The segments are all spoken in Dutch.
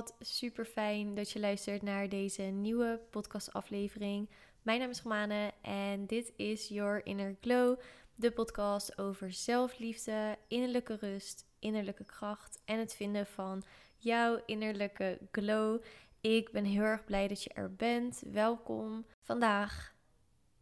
Wat super fijn dat je luistert naar deze nieuwe podcastaflevering. Mijn naam is Romane en dit is Your Inner Glow, de podcast over zelfliefde, innerlijke rust, innerlijke kracht en het vinden van jouw innerlijke glow. Ik ben heel erg blij dat je er bent. Welkom. Vandaag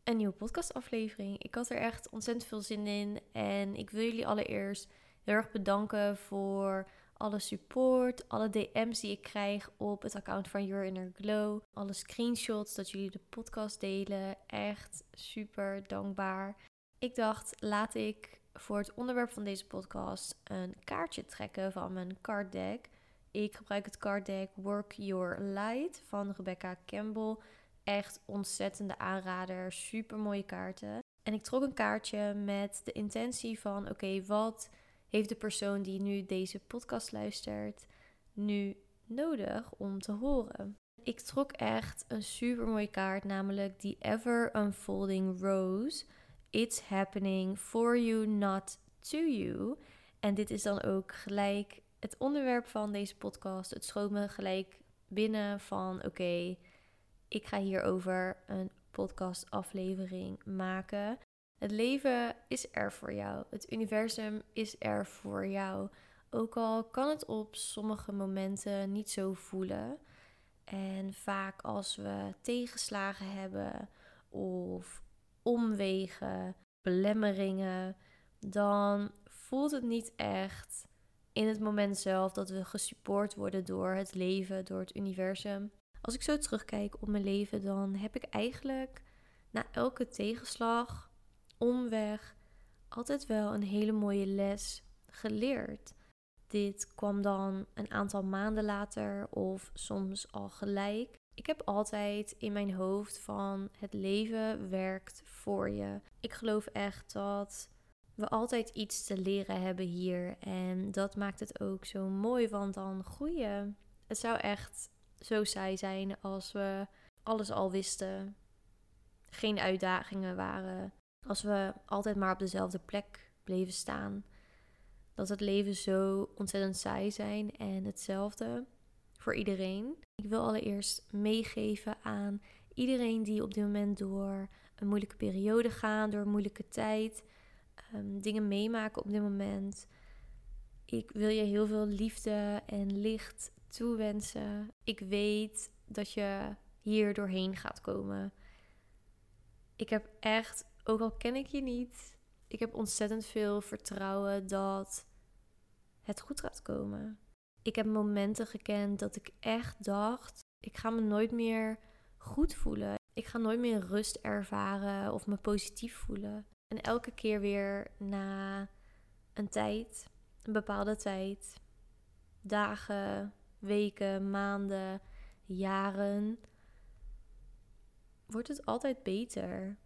een nieuwe podcastaflevering. Ik had er echt ontzettend veel zin in en ik wil jullie allereerst heel erg bedanken voor alle support, alle DM's die ik krijg op het account van Your Inner Glow, alle screenshots dat jullie de podcast delen. Echt super dankbaar. Ik dacht, laat ik voor het onderwerp van deze podcast een kaartje trekken van mijn card deck. Ik gebruik het card deck Work Your Light van Rebecca Campbell. Echt ontzettende aanrader, super mooie kaarten. En ik trok een kaartje met de intentie van: oké, wat heeft de persoon die nu deze podcast luistert nu nodig om te horen? Ik trok echt een super mooie kaart, namelijk The Ever Unfolding Rose. It's happening for you, not to you. En dit is dan ook gelijk het onderwerp van deze podcast. Het schoot me gelijk binnen van oké, ik ga hierover een podcastaflevering maken. Het leven is er voor jou. Het universum is er voor jou. Ook al kan het op sommige momenten niet zo voelen. En vaak als we tegenslagen hebben of omwegen, belemmeringen, dan voelt het niet echt in het moment zelf dat we gesupport worden door het leven, door het universum. Als ik zo terugkijk op mijn leven, dan heb ik eigenlijk na elke tegenslag omweg altijd wel een hele mooie les geleerd. Dit kwam dan een aantal maanden later of soms al gelijk. Ik heb altijd in mijn hoofd van het leven werkt voor je. Ik geloof echt dat we altijd iets te leren hebben hier. En dat maakt het ook zo mooi, want dan groeien. Het zou echt zo saai zijn als we alles al wisten. Geen uitdagingen waren als we altijd maar op dezelfde plek bleven staan. Dat het leven zo ontzettend saai zijn en hetzelfde voor iedereen. Ik wil allereerst meegeven aan iedereen die op dit moment door een moeilijke periode gaat, door een moeilijke tijd, um, dingen meemaken op dit moment. Ik wil je heel veel liefde en licht toewensen. Ik weet dat je hier doorheen gaat komen. Ik heb echt ook al ken ik je niet, ik heb ontzettend veel vertrouwen dat het goed gaat komen. Ik heb momenten gekend dat ik echt dacht: ik ga me nooit meer goed voelen. Ik ga nooit meer rust ervaren of me positief voelen. En elke keer weer na een tijd, een bepaalde tijd, dagen, weken, maanden, jaren, wordt het altijd beter.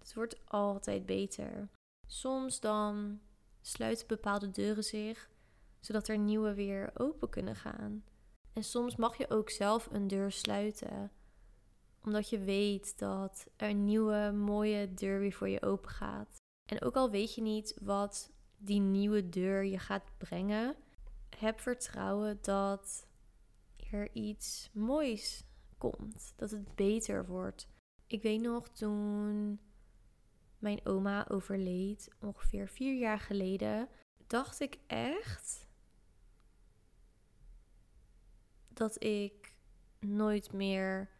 Het wordt altijd beter. Soms dan sluiten bepaalde deuren zich, zodat er nieuwe weer open kunnen gaan. En soms mag je ook zelf een deur sluiten, omdat je weet dat er een nieuwe mooie deur weer voor je open gaat. En ook al weet je niet wat die nieuwe deur je gaat brengen, heb vertrouwen dat er iets moois komt, dat het beter wordt. Ik weet nog toen mijn oma overleed ongeveer vier jaar geleden, dacht ik echt dat ik nooit meer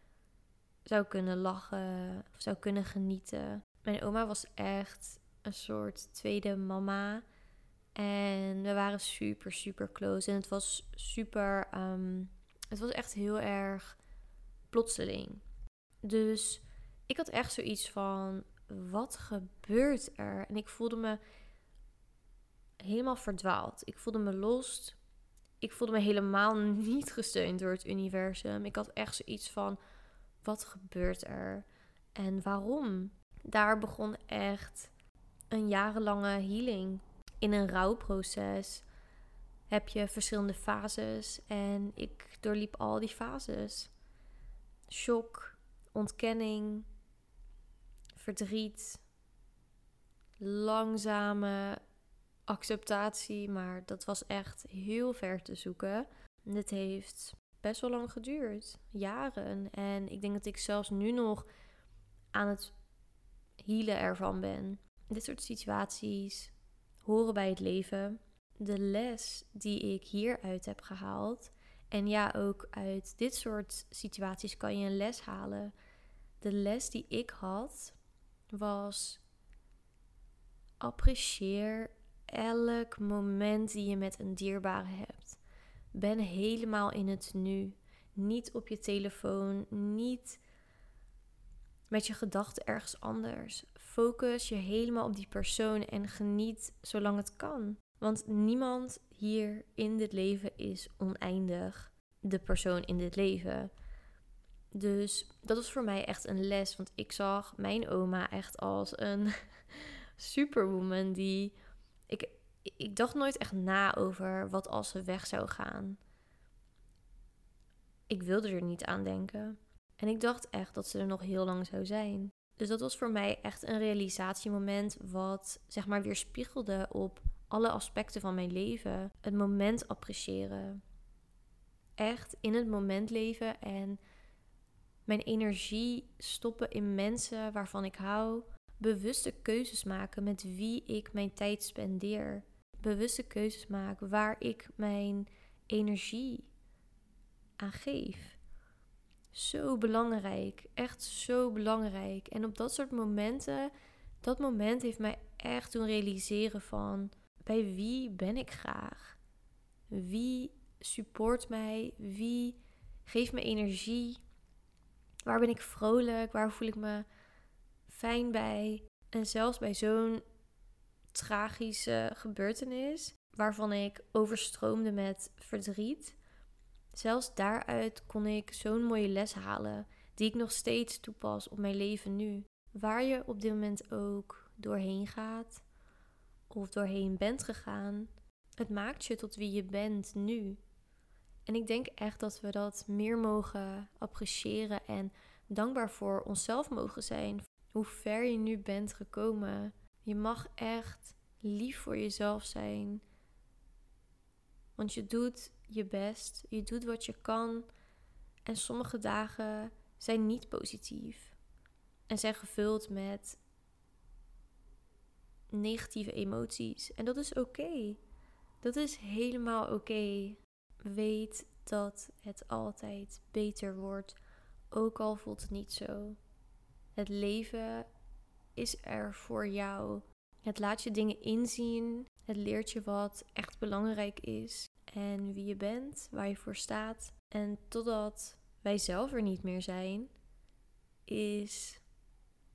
zou kunnen lachen of zou kunnen genieten. Mijn oma was echt een soort tweede mama. En we waren super, super close. En het was super. Um, het was echt heel erg plotseling. Dus ik had echt zoiets van: wat gebeurt er? En ik voelde me helemaal verdwaald. Ik voelde me los. Ik voelde me helemaal niet gesteund door het universum. Ik had echt zoiets van: wat gebeurt er? En waarom? Daar begon echt een jarenlange healing. In een rouwproces heb je verschillende fases en ik doorliep al die fases. Shock, ontkenning, verdriet, langzame acceptatie, maar dat was echt heel ver te zoeken. Dit heeft best wel lang geduurd. Jaren. En ik denk dat ik zelfs nu nog aan het healen ervan ben. Dit soort situaties horen bij het leven. De les die ik hieruit heb gehaald. En ja, ook uit dit soort situaties kan je een les halen. De les die ik had was: apprecieer elk moment die je met een dierbare hebt. Ben helemaal in het nu. Niet op je telefoon, niet met je gedachten ergens anders. Focus je helemaal op die persoon en geniet zolang het kan. Want niemand hier in dit leven is oneindig. De persoon in dit leven. Dus dat was voor mij echt een les. Want ik zag mijn oma echt als een superwoman die. Ik, ik dacht nooit echt na over wat als ze weg zou gaan. Ik wilde er niet aan denken. En ik dacht echt dat ze er nog heel lang zou zijn. Dus dat was voor mij echt een realisatiemoment wat zeg maar weer spiegelde op alle aspecten van mijn leven. Het moment appreciëren. Echt in het moment leven en mijn energie stoppen in mensen waarvan ik hou. Bewuste keuzes maken met wie ik mijn tijd spendeer. Bewuste keuzes maken waar ik mijn energie aan geef. Zo belangrijk, echt zo belangrijk. En op dat soort momenten, dat moment heeft mij echt doen realiseren van bij wie ben ik graag? Wie support mij? Wie geeft me energie? Waar ben ik vrolijk? Waar voel ik me fijn bij? En zelfs bij zo'n tragische gebeurtenis, waarvan ik overstroomde met verdriet, zelfs daaruit kon ik zo'n mooie les halen, die ik nog steeds toepas op mijn leven nu. Waar je op dit moment ook doorheen gaat of doorheen bent gegaan, het maakt je tot wie je bent nu. En ik denk echt dat we dat meer mogen appreciëren en dankbaar voor onszelf mogen zijn. Hoe ver je nu bent gekomen. Je mag echt lief voor jezelf zijn. Want je doet je best, je doet wat je kan. En sommige dagen zijn niet positief. En zijn gevuld met negatieve emoties. En dat is oké. Dat is helemaal oké. Weet dat het altijd beter wordt, ook al voelt het niet zo. Het leven is er voor jou. Het laat je dingen inzien. Het leert je wat echt belangrijk is en wie je bent, waar je voor staat. En totdat wij zelf er niet meer zijn, is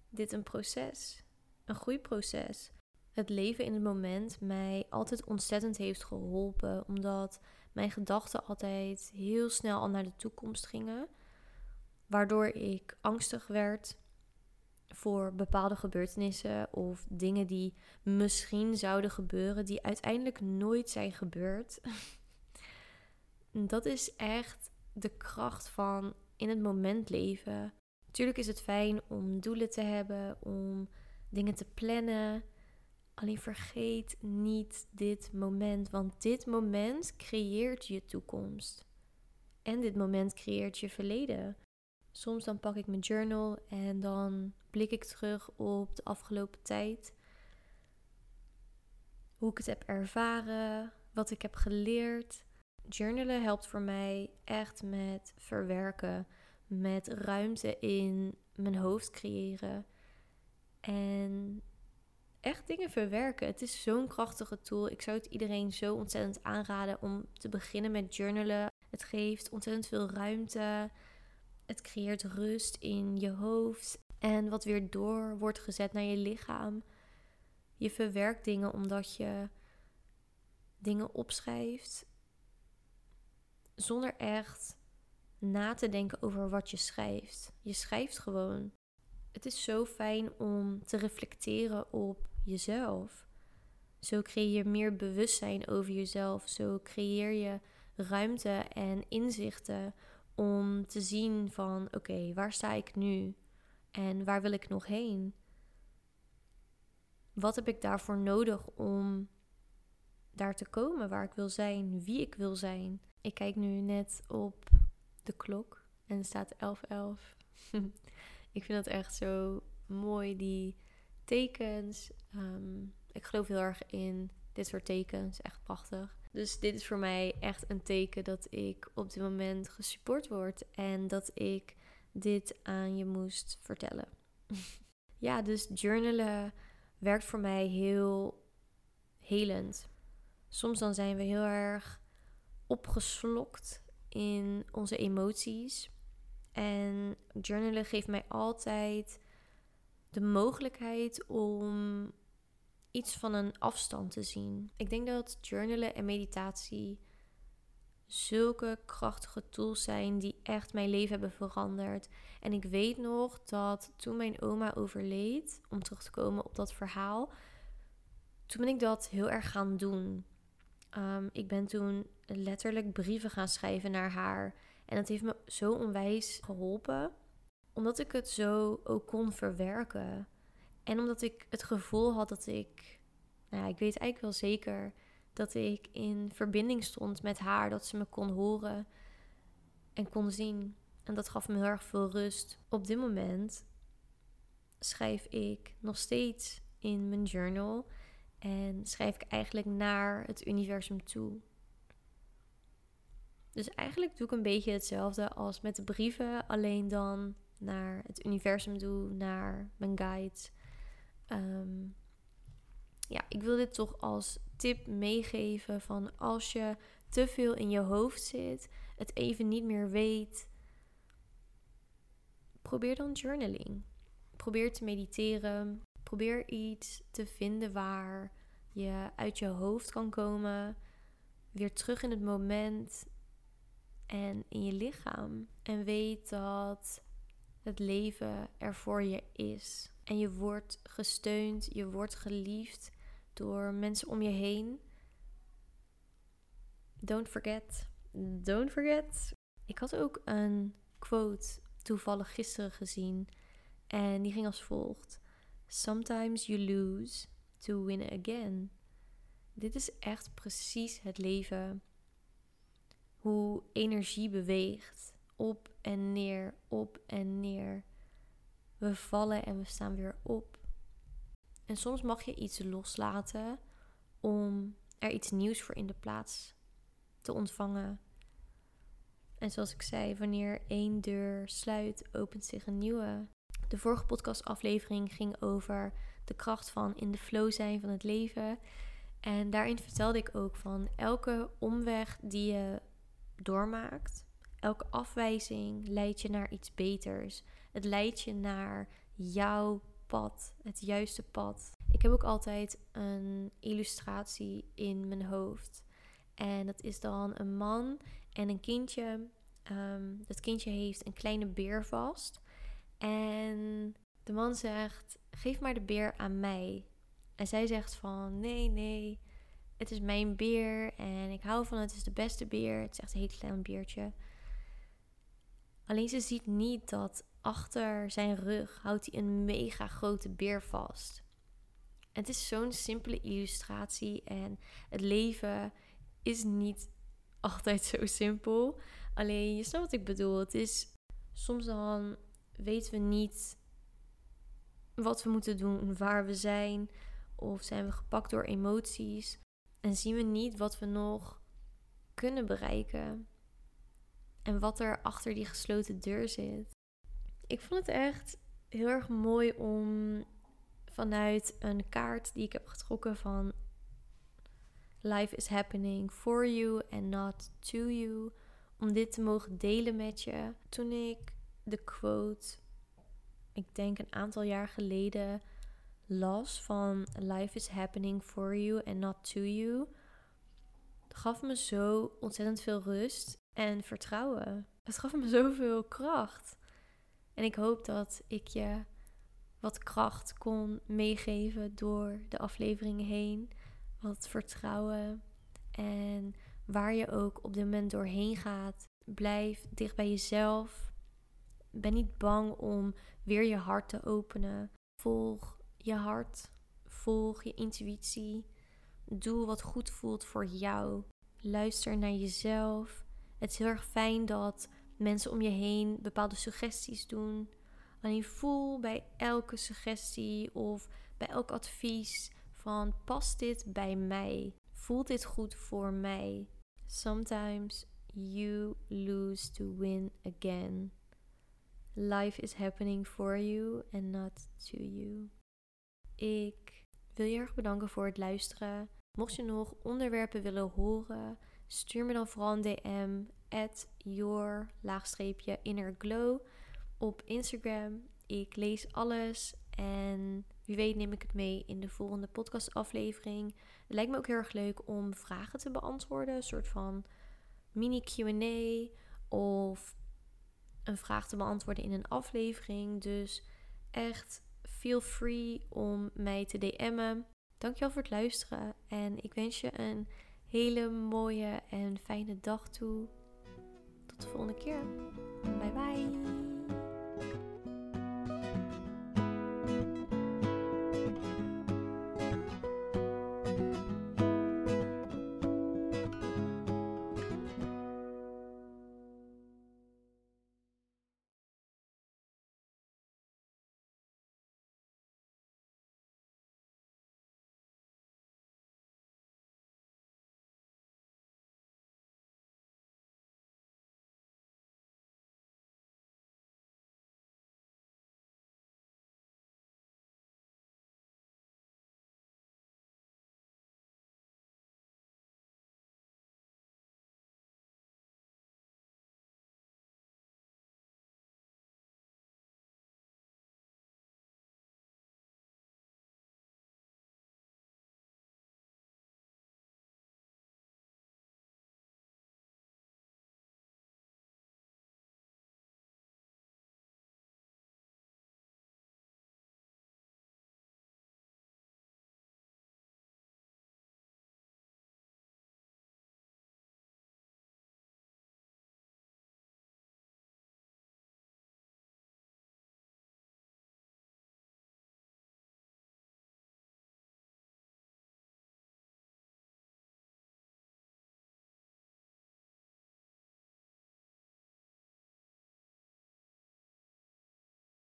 dit een proces, een groeiproces. Het leven in het moment mij altijd ontzettend heeft geholpen, omdat mijn gedachten altijd heel snel al naar de toekomst gingen, waardoor ik angstig werd voor bepaalde gebeurtenissen of dingen die misschien zouden gebeuren, die uiteindelijk nooit zijn gebeurd. dat is echt de kracht van in het moment leven. Natuurlijk is het fijn om doelen te hebben, om dingen te plannen. Alleen vergeet niet dit moment, want dit moment creëert je toekomst. En dit moment creëert je verleden. Soms dan pak ik mijn journal en dan blik ik terug op de afgelopen tijd. Hoe ik het heb ervaren, wat ik heb geleerd. Journalen helpt voor mij echt met verwerken, met ruimte in mijn hoofd creëren. En echt dingen verwerken. Het is zo'n krachtige tool. Ik zou het iedereen zo ontzettend aanraden om te beginnen met journalen. Het geeft ontzettend veel ruimte. Het creëert rust in je hoofd. En wat weer door wordt gezet naar je lichaam. Je verwerkt dingen omdat je dingen opschrijft. Zonder echt na te denken over wat je schrijft. Je schrijft gewoon. Het is zo fijn om te reflecteren op jezelf. Zo creëer je meer bewustzijn over jezelf. Zo creëer je ruimte en inzichten om te zien van oké, waar sta ik nu en waar wil ik nog heen? Wat heb ik daarvoor nodig om daar te komen waar ik wil zijn, wie ik wil zijn? Ik kijk nu net op de klok en staat 11.11. ik vind dat echt zo mooi, die tekens. Ehm, ik geloof heel erg in dit soort tekens, echt prachtig. Dus dit is voor mij echt een teken dat ik op dit moment gesupport word en dat ik dit aan je moest vertellen. ja, dus journalen werkt voor mij heel helend. Soms dan zijn we heel erg opgeslokt in onze emoties. En journalen geeft mij altijd de mogelijkheid om iets van een afstand te zien. Ik denk dat journalen en meditatie zulke krachtige tools zijn die echt mijn leven hebben veranderd. En ik weet nog dat toen mijn oma overleed, om terug te komen op dat verhaal, toen ben ik dat heel erg gaan doen. Um, ik ben toen letterlijk brieven gaan schrijven naar haar. En dat heeft me zo onwijs geholpen. Omdat ik het zo ook kon verwerken. En omdat ik het gevoel had dat ik. Nou ja, ik weet eigenlijk wel zeker dat ik in verbinding stond met haar. Dat ze me kon horen en kon zien. En dat gaf me heel erg veel rust. Op dit moment schrijf ik nog steeds in mijn journal. En schrijf ik eigenlijk naar het universum toe. Dus eigenlijk doe ik een beetje hetzelfde als met de brieven, alleen dan naar het universum doe, naar mijn guides. Ehm, ja, ik wil dit toch als tip meegeven van als je te veel in je hoofd zit, het even niet meer weet, probeer dan journaling. Probeer te mediteren. Probeer iets te vinden waar je uit je hoofd kan komen, weer terug in het moment en in je lichaam. En weet dat het leven er voor je is. En je wordt gesteund, je wordt geliefd door mensen om je heen. Don't forget. Don't forget. Ik had ook een quote toevallig gisteren gezien. En die ging als volgt: Sometimes you lose to win again. Dit is echt precies het leven. Hoe energie beweegt. Op en neer, op en neer. We vallen en we staan weer op. En soms mag je iets loslaten om er iets nieuws voor in de plaats te ontvangen. En zoals ik zei, wanneer één deur sluit, opent zich een nieuwe. De vorige podcastaflevering ging over de kracht van in de flow zijn van het leven. En daarin vertelde ik ook van elke omweg die je doormaakt, elke afwijzing leidt je naar iets beters. Het leidt je naar jouw pad, het juiste pad. Ik heb ook altijd een illustratie in mijn hoofd. En dat is dan een man en een kindje. Um, dat kindje heeft een kleine beer vast. En de man zegt: Geef maar de beer aan mij. En zij zegt van nee, nee, het is mijn beer en ik hou van het, het is de beste beer. Het is echt een heel klein beertje. Alleen ze ziet niet dat achter zijn rug houdt hij een mega grote beer vast. Het is zo'n simpele illustratie en het leven is niet altijd zo simpel. Alleen je snapt wat ik bedoel. Het is soms dan weten we niet wat we moeten doen, waar we zijn. Of zijn we gepakt door emoties en zien we niet wat we nog kunnen bereiken en wat er achter die gesloten deur zit. Ik vond het echt heel erg mooi om vanuit een kaart die ik heb getrokken van Life is happening for you and not to you. Om dit te mogen delen met je. Toen ik de quote, ik denk een aantal jaar geleden, las van Life is happening for you and not to you, gaf me zo ontzettend veel rust en vertrouwen. Het gaf me zoveel kracht. En ik hoop dat ik je wat kracht kon meegeven door de afleveringen heen. Wat vertrouwen. En waar je ook op dit moment doorheen gaat, blijf dicht bij jezelf. Ben niet bang om weer je hart te openen. Volg je hart. Volg je intuïtie. Doe wat goed voelt voor jou. Luister naar jezelf. Het is heel erg fijn dat mensen om je heen bepaalde suggesties doen. Alleen voel bij elke suggestie of bij elk advies van past dit bij mij? Voelt dit goed voor mij? Sometimes you lose to win again. Life is happening for you and not to you. Ik wil je erg bedanken voor het luisteren. Mocht je nog onderwerpen willen horen, stuur me dan vooral een DM at your laagstreepje op Instagram. Ik lees alles en wie weet neem ik het mee in de volgende podcastaflevering. Het lijkt me ook heel erg leuk om vragen te beantwoorden, een soort van mini Q&A of een vraag te beantwoorden in een aflevering. Dus echt feel free om mij te DM'en. Dankjewel voor het luisteren en ik wens je een hele mooie en fijne dag toe. Tot de volgende keer. Bye bye.